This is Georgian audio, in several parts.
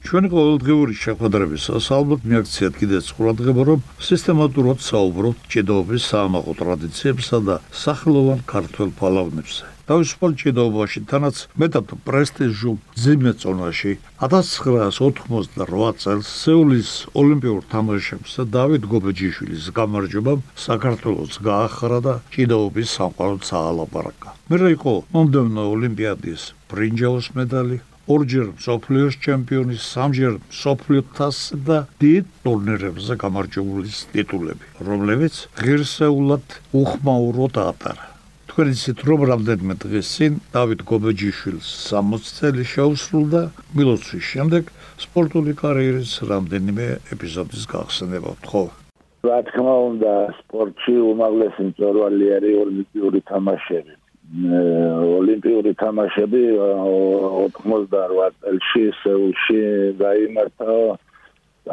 ჩვენი ყოველდღიური შეხვედრებისას ალბათ მიაქციეთ კიდეც ყურადღება, რომ სისტემატურად საუბრობთ ჭედაობის საამაყო ტრადიციებსა და სახლოვან ქართველ ფალავნებზე. თავისუფალ ჭედაობაში თანაც მეტად პრესტიჟულ ძიმეწონაში 1998 წელს სეულის ოლიმპიურ თამაშებსა დავით გობეჯიშვილის გამარჯვებამ საქართველოს გაახრა და ჭედაობის სამყაროც აალაპარაკა. მერე იყო მომდევნო ოლიმპიადის ბრინჯაოს მედალი, ორჯერ სოფლიოს ჩემპიონის, სამჯერ სოფლიო თასს და დიდ ტურნირებზე გამარჯვებულის ტიტულები, რომლებიც ღირსეულად უხმაუროდ ატარა. თქვენ იცით რომ რამდენიმე დღის წინ დავით გობეჯიშვილს 60 წელი შეუსრულდა. მილოცვის შემდეგ სპორტული კარიერის რამდენიმე ეპიზოდის გახსნება ხო? რა თქმა უნდა სპორტში უმაღლესი მწვერვალი არის ოლიმპიური თამაშები ოლიმპიური თამაშები 88 წელში სეულში გაიმართა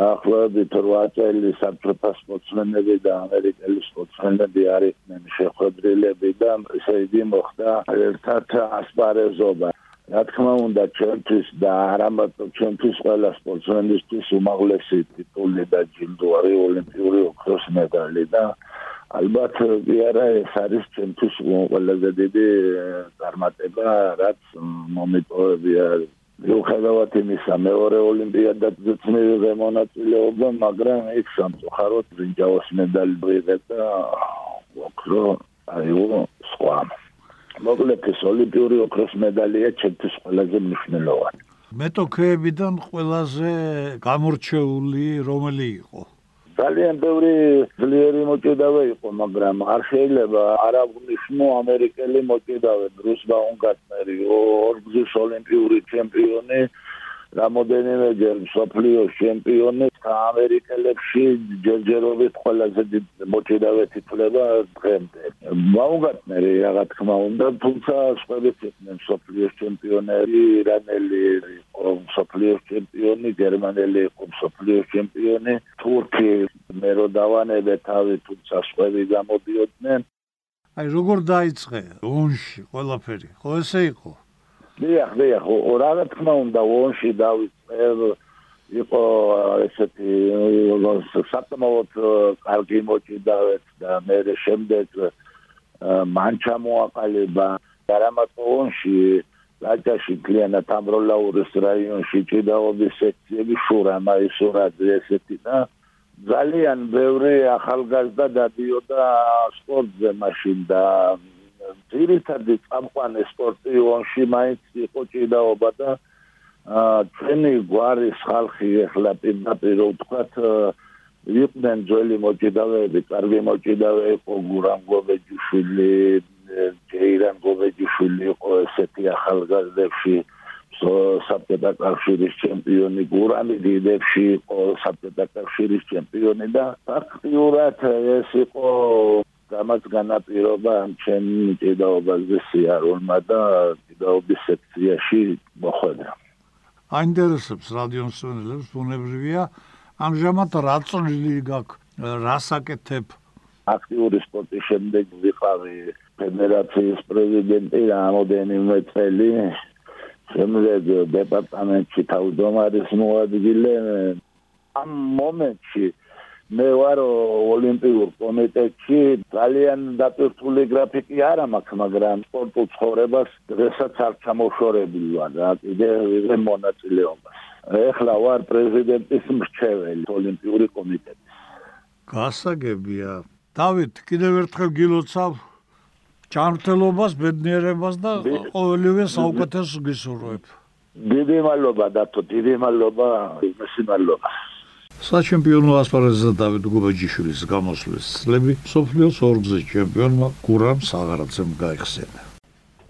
ახლობით 8 წელი საბჭოთა სპორტსმენები და ამერიკელი სპორტსმენები არიან შეხვედრილები და ესე იგი მოხდა ერთად ასპარეზობა. რა თქმა უნდა, ჩვენთვის და არამარტო ჩვენთვის ყველა სპორტსმენისთვის უმაღლესი ტიტული და ჯილდო არის ოლიმპიური ოქროს მედალი და ალბათ ვიარა ეს არის ჩემთვის ყველაზე დიდი წარმატება რაც მომიტოვებია. მიუხედავად იმისა მეორე ოლიმპიადაზეც მე მონაწილეობა მაგრამ იქ სამწუხაროდ ბრინჯაოს მედალი ვიღებ და ოქრო აიო სხვა. მოკლედ ეს ოლიმპიური ოქროს მედალია ჩემთვის ყველაზე მნიშვნელოვანი. მეტოქეებიდან ყველაზე გამორჩეული რომელი იყო? ძალიან ბევრი ძლიერი მოჭიდავე იყო, მაგრამ არ შეიძლება არ აღნიშნო ამერიკელი მოჭიდავე, ბრუს ბაუნგარტნერი, ორგზის ოლიმპიური ჩემპიონი, რამოდენიმე ჯერ სოფლიოს ჩემპიონი ამერიკელებში ჯერჯერობით ყველაზე მოჭიდავე თითლება დღემდე. მაუგატნერი რა თქმა უნდა, თუმცა სხვაებიც იყვნენ სოფლიოს ჩემპიონები, ირანელი იყო სოფლიოს ჩემპიონი, გერმანელი იყო სოფლიოს ჩემპიონი, თურქი მერო დავანებე თავი თუმცა სხვაები გამოდიოდნენ. აი როგორ დაიწყე ონში ყველაფერი? ხო ესე იყო? დიახ, დიახ, რა თქმა უნდა, ონში დავიწყე იყო ესეთი საკმაოდ კარგი მოჭიდავეთ და მე შემდეგ მან ჩამოაყალიბა გარამატონში ლაჭაში კლიანად ამროლაურის რაიონში ჭიდაობის სექციები შურა მაისურაძე ესეთი და ძალიან ბევრი ახალგაზრდა დადიოდა სპორტზე მაშინ და ძირითადი წამყვანი სპორტი ონში მაინც იყო ჭიდაობა და ჩვენი გვარის ხალხი ახლა პირდაპირ ვთქვათ იყვნენ ძველი მოჭიდავეები, კარგი მოჭიდავე იყო გურამ გობეჯიშვილი, ჯეირან გობეჯიშვილი იყო ესეთი ახალგაზრდებში საბჭოთა კავშირის ჩემპიონი გურამი დიდებში იყო საბჭოთა კავშირის ჩემპიონი და ფაქტიურად ეს იყო გამაც განაპირობა ამ ჩემ ჭიდაობაზე სიარულმა და ჭიდაობის სექციაში მოხვედრა. აინტერესებს რადიოსმენელებს ბუნებრივია. ამჟამად რა წვლილი გაქვს რასაკეთებ აქტიური სპორტის შემდეგ ვიყავი ფედერაციის პრეზიდენტი რამოდენიმე წელი. შემდეგ დეპარტამენტში თავმჯდომარის მოადგილე. ამ მომენტში მე ვარ ოლიმპიურ კომიტეტში. ძალიან დაწესებული გრაფიკი არ მაქვს მაგრამ სპორტულ ცხოვრებას დღესაც არ ჩამოშორებული ვარ რა კიდე ვიღე მონაწილეობას. ეხლა ვარ პრეზიდენტის მრჩეველი ოლიმპიური კომიტეტის. გასაგებია. დავით კიდევ ერთხელ გილოცავ ჯანმრთელობას ბედნიერებას და ყოველივე საუკეთესო გისურვებ. დიდი მადლობა დათო დიდი მადლობა იმისი მადლობა საჩემპიონო ასპარეზზე დავით გუბაჯიშვილის გამოსვლის წლები სოფლიოს ორგზის ჩემპიონმა გურამ საღარაძემ გაიხსენა.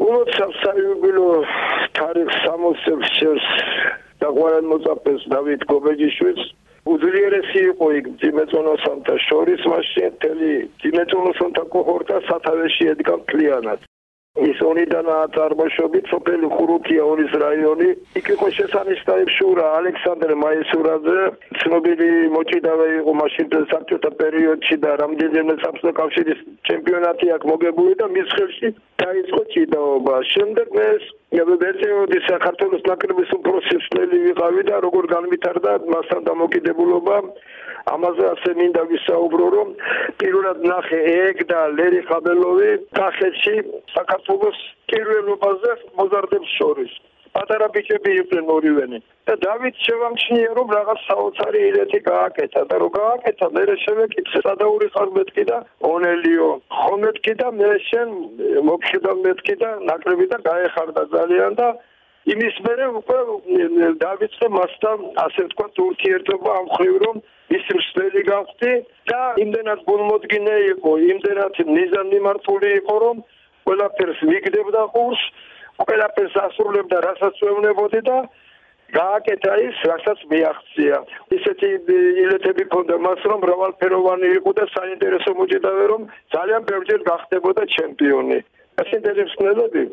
უმოწევ საიუბილო თარიღ 60 წელს დაგვარან მოწაფეს დავით გუბაჯიშვილს უძლიერესი იყო იქ ძიმეწონოსანთა შორის მაშინ თელი ძიმეწონოსანთა კოჰორტა სათავეში ედგა მთლიანად ის უნიდან წარმოშობით სოფელი ხურუთია ონის რაიონი. იქ იყო შესანიშნავი შურა ალექსანდრე მაისურაძე. ცნობილი მოჭიდავე იყო მაშინ საბჭოთა პერიოდში და რამდენიმე საბჭოთა კავშირის ჩემპიონატი აქ მოგებული და მის ხელში დაიწყო ჭიდაობა. შემდეგ ეს ევერტეოდი საქართველოს ნაკრების უპროფესიონალი ვიყავი და როგორ განვითარდა მასთან დამოკიდებულობა ამაზე ასე მინდა ვისაუბრო რომ პირველად ნახე ეგ და ლერი ხაბელოვი კახეთში საქართველოს პირველობაზე მოზარდებს შორის პატარა ბიჭები იყვნენ ორივენი და დავით შევამჩნია რომ რაღაც საოცარი ილეთი გააკეთა და რომ გააკეთა მე შევეკითხე. სადაური ხარ მეთქი და ონელიო. ხომ მეთქი და მე შენ მოგხედავ მეთქი და ნაკრები და გაეხარდა ძალიან და იმის მერე უკვე დავიწყე მასთან ასე თქვა ურთიერთობა ამ ხრივ რომ ის მსვლელი გავხდი და იმდენად გულმოდგინე იყო იმდენად ნიზამიმართული იყო რომ ყველაფერს მიგდებდა ყურს ყველაფერს ასრულებდა რასაც ეუბნებოდი და გააკეთა ის რასაც მიაღწია. ისეთი ილეთები ქონდა მას რომ მრავალფეროვანი იყო და საინტერესო მოჭიდავე რომ ძალიან ბევრჯერ გახდებოდა ჩემპიონი. ეს ინტერესნელები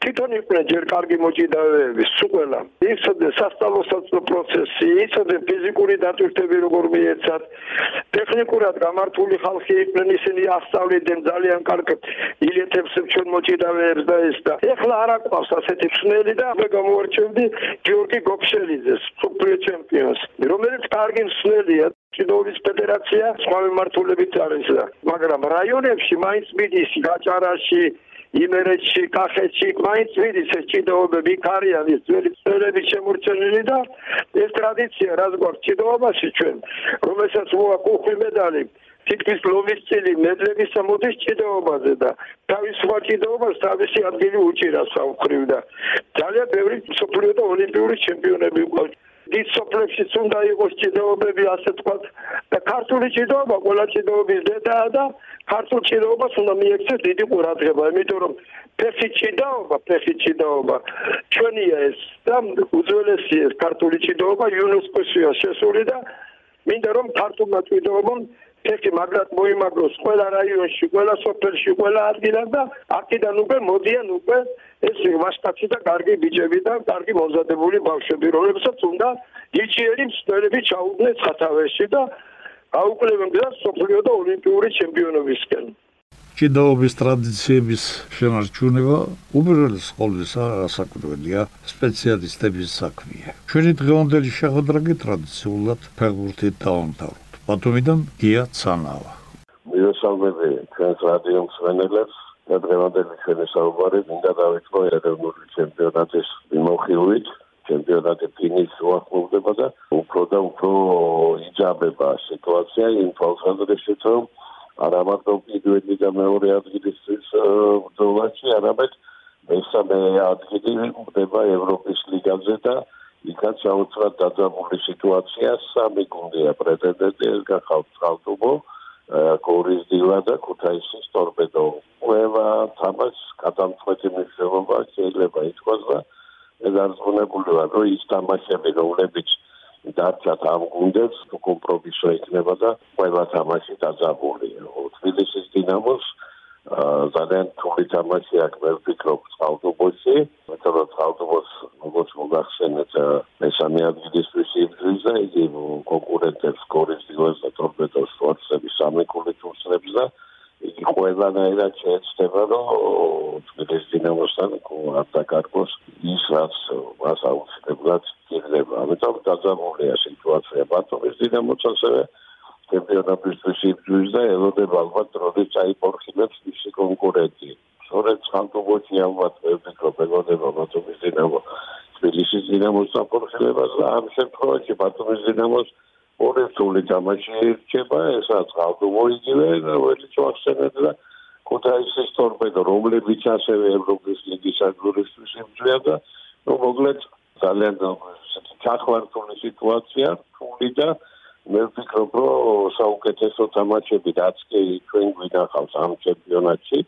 თვითონ იყვნენ ჯერ კარგი მოჭიდავეები, სულ იცოდე სასწავლო პროცესი, იცოდე ფიზიკური დატვირთვები როგორ მიეცათ. ტექნიკურად გამართული ხალხი იყვნენ, ისინი ასწავლიდნენ ძალიან კარგ ილეთებს ჩვენ მოჭიდავეებს და ეს და ეხლა არ აკვავს ასეთი ფსნელი და მე გამოვარჩევდი გიორგი გოფშელიძეს, სუპერ ჩემპიონს, რომელიც კარგი ფსნელია. ჩინოვის ფედერაცია სხვა მმართველებით არის და მაგრამ რაიონებში მაინც მიდის გაჭარაში იმერეთში, კახეთში, მაინც ვიდის ეს ჭიდაობები კარიან ის ძველი წელები შემორჩენილი და ეს ტრადიცია რაც გვაქვს ჭიდაობაში ჩვენ, რომელსაც მოაყუხი მედალი თითქმის ლომის წილი მედლების მოდის ჭიდაობაზე და თავისუფალ ჭიდაობას თავისი ადგილი უჭირავს საუქრივ და ძალიან ბევრი სოფლიო და ოლიმპიური ჩემპიონები ყავს დიდ სოფლებში უნდა იყოს ჭიდაობები ასე თქვა და ქართული ჭიდაობა ყველა ჭიდაობის დედაა და ქართულ ჭიდაობას უნდა მიექცეს დიდი ყურადღება. იმიტომ რომ ფეხი ჭიდაობა ფეხი ჭიდაობა ჩვენია ეს და უძველესი ეს ქართული ჭიდაობა იუნესკოშია შესული და მინდა რომ ქართულმა ჭიდაობამ ფეხი მაგრად მოიმაგროს ყველა რაიონში ყველა სოფელში ყველა ადგილას და აქედან უკვე მოდიან უკვე ეს მასტაცი და კარგი ბიჭები და კარგი მომზადებული ბავშვები რომლებსაც უნდა იჩიერი მსვლელები ჩაუდგნენ სათავეში და აუკლებენ გზას სოფლიო და ოლიმპიური ჩემპიონობისკენ. ჭიდაობის ტრადიციების შენარჩუნება უბრალოდ სკოლის ასაკურველია სპეციალისტების საქმეა. ჩვენი დღევანდელი შეხვედრა კი ტრადიციულად ფეხბურთით დაამთავრეთ. ბათუმიდან გია ცანავა. მივესალმები ჩვენს რადიო მსმენელებს და დღევანდელი ჩვენი საუბარი მინდა დავიწყო ეროვნული ჩემპიონატის მიმოხილვით. ჩემპიონატი ფინის უახლოვდება და უფრო და უფრო იძაბება სიტუაცია იმ თვალსაზრისით რომ არა მარტო პირველი და მეორე ადგილისთვის ბრძოლაში არამედ მესამე ადგილი ხდება ევროპის ლიგაზე და იქაც საოცრად დაძაბული სიტუაცია სამი გუნდია პრეტენდენტი ეს გახავთ ხალხობო კორის დილა და ქუთაისის ტორპედო. ყველა თამაშს გადამწყვეტი მნიშვნელობა შეიძლება ითქვას და დაზღუნებული ვარ, რომ ის თამაშები, რომლებიც დარჩათ ამ გუნდებს, კომპრომისო იქნება და ყველა თამაში დაძაბული. თბილისის დინამოს ძალიან თული თამაში აქვს, მე ვფიქრობ, წყალტუბოში, მეტად წყალტუბოს როგორც მოგახსენეთ, მესამე ადგილისთვის იბრძვის და იგი კონკურენტებს გორის დილას და ტორპედოს სპორტსების სამი კლუბით უსწრებს და იგი ყველანაირად შეეცდება, რომ თბილისის დინამოსთან არ დაკარგოს ის, რაც მას აუცილებლად შეიძლება. ამიტომ დაძაბულია სიტუაცია ბათუმის დინამოს ასევე ჩემპიონატისთვის იბრძვის და ელოდება ალბათ როდის წაიპორხილებს მისი კონკურენტი. სწორედ ხანტუბოში ალბათ მე ვფიქრობ ელოდება ბათუმის დინამო თბილისის დინამოს საპორხილებას და ამ შემთხვევაში ბათუმის დინამოს ორი სული თამაში რჩება, ესაც გავდუმოიგივე და ველი ჩახსენეთ და ქუთაისის ტორპედო, რომლებიც ასევე ევროპის ლიგის აგრორისტის იმძლია და ნუ მოკლედ ძალიან ჩახვართული სიტუაცია, თული და მე ვფიქრობ, რომ საუკეთესო თამაშები რაც კი ჩვენ გვინახავს ამ ჩემპიონატში,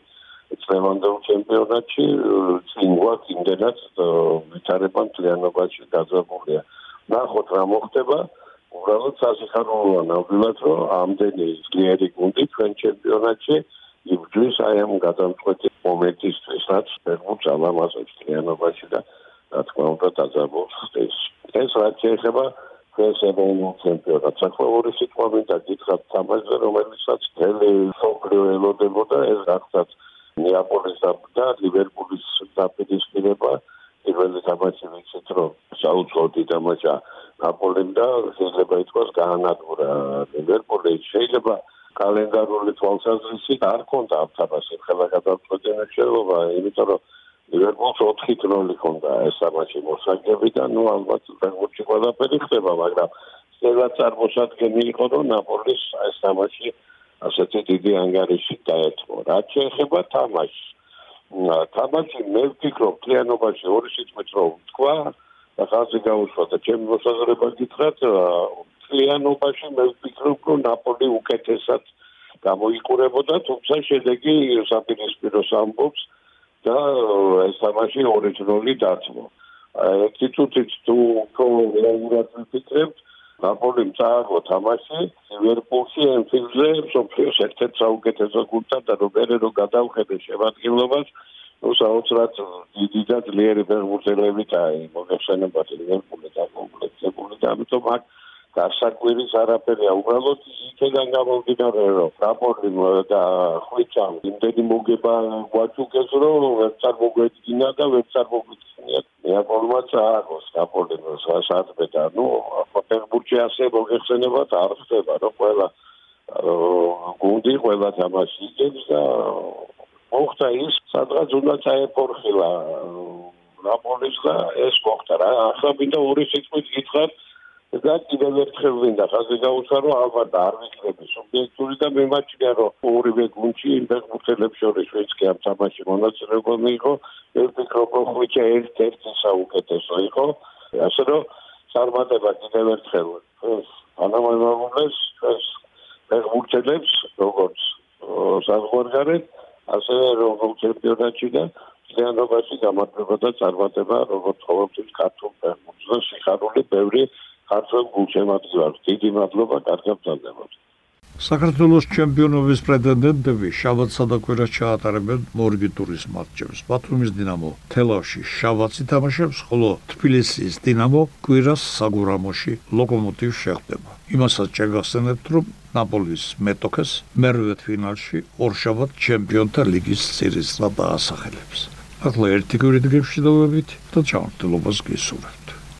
წლევანდელ ჩემპიონატში, წინ გვაქვს იმდენად ვითარება მთლიანობაში დაძაბულია. ნახოთ რა მოხდება. უბრალოდ სასიხარულოა ნამდვილად რომ ამდენი ძლიერი გუნდი ჩვენ ჩემპიონატში იბრძვის აი ამ გადამწყვეტი მომენტისთვის რაც ფეხბურთს ალამაზებს კლიანობაში და რა თქმა უნდა დაძაბულს ხდის. ეს რაც შეეხება ეს ევროპულ ჩემპიონატს. ახლა სიტყვა მინდა გითხრათ თამაშზე რომელიცაც თელი სოფლიო ელოდებოდა ეს რაღაცა ნეაპოლის და ლივერპულის დაპირისპირება პირველი თამაში ვიცით რომ საუცხოთი თამაშა ნაპოლემ და შეიძლება ითქვას გაანადგურა ლივერპული. შეიძლება კალენდარული თვალსაზრისით არ ქონდა ამ თამაში ხელა გადაწყვეტილის შეიძლება იმიტომ რომ ლივერპულს 4 დროული ქონდა ეს თამაში მოსაგები და ნუ ალბათ ფეხბურთში ყველაფერი ხდება მაგრამ შეიძლება წარმოსადგენი იყო რომ ნაპოლის ეს თამაში ასეთი დიდი ანგარიში დაეთმო. რაც შეეხება თამაშს. თამაში მე ვფიქრობ კლიანობაში ორი სიტყვით რომ თქვა და ხაზი გაუშვა და ჩემი მოსაზრება გითხრათ კლიანობაში მე ვფიქრობ რომ ნაპოლი უკეთესად გამოიყურებოდა თუმცა შედეგი საპირისპიროს ამბობს და ეს თამაში ორიგინალი დათმო. ერთი თუთით თუ კონკრეტულად ვფიქრებთ ნაპოლიმ წააგო თამაში ლივერპულში ენფილდზე სოფიოს ერთ-ერთ საუკეთესო გუნდთან და რობერერო გადავხედე შემადგენლობას ну საოცრად დიდი და ძლიერი ფეხბურთელებით აი მოგეხსენებათ ლივერპული და კომპლექსებული და ამიტომ აქ გასაკვირის არაფერია. უბრალოდ იქიდან გამომდინარე რომ რაპორტი და ხვიჩა იმდენი მოგება გვაჩუკეს რომ ვერ წარმოგვედგინა და ვერ წარმოგვედგინა მეაპოლმა წააგოს რაპორტი საათბე და ნუ პეტერბურგში ასე მოგეხსენებათ არ ხდება რომ ყველა გუნდი ყველა თამაში იგებს და მოხდა ის სადღაც უნდა წაეპორხილა რაპორტის და ეს მოხდა რა. ახლა მინდა ორი სიტყვით გითხრათ და კიდევ ერთხელ ვინდა ხაზი გაუსვა რომ ალბათ არ ვიქნები სუბიექტური და მიმაჩნია რომ ორივე გუნდში იმ ფეხბურთელებს შორის ვინც კი ამ თამაში მონაწილეობა მიიღო მე ვფიქრობ რომ ხვიჩა ერთ-ერთი საუკეთესო იყო. ასე რომ წარმატება კიდევ ერთხელ. ეს ანამალმაღლეს ეს ფეხბურთელებს როგორც საზღვარგარეთ ასევე როგორც ჩემპიონატში და ძალიანობაში გამარჯვება და წარმატება როგორც ყოველთვის ქართულ ფეხბურთზე სიხარული ბევრი ქართულ გულშემატკივრად დიდი მადლობა კარგად გწადდებოდ საქართველოს ჩემპიონობის პრეტენდენტები შაბათსა და კვირას ჩაატარებენ მორგი ტურის მატჩებს. ბათუმის დინამო თელავში შაბათს ითამაშებს, ხოლო თბილისის დინამო კვირას საგურამოში ლოკომოტივს შეხვდება. იმასაც შეგახსენებთ, რომ ნაპოლის მეტოქეს მერვე ფინალში ორშაბათ ჩემპიონთა ლიგის სერიისს დაასახელებს. ახლა ერთი კვირით გეშიდოვებით და ჩამოთვლობას გისურვებთ.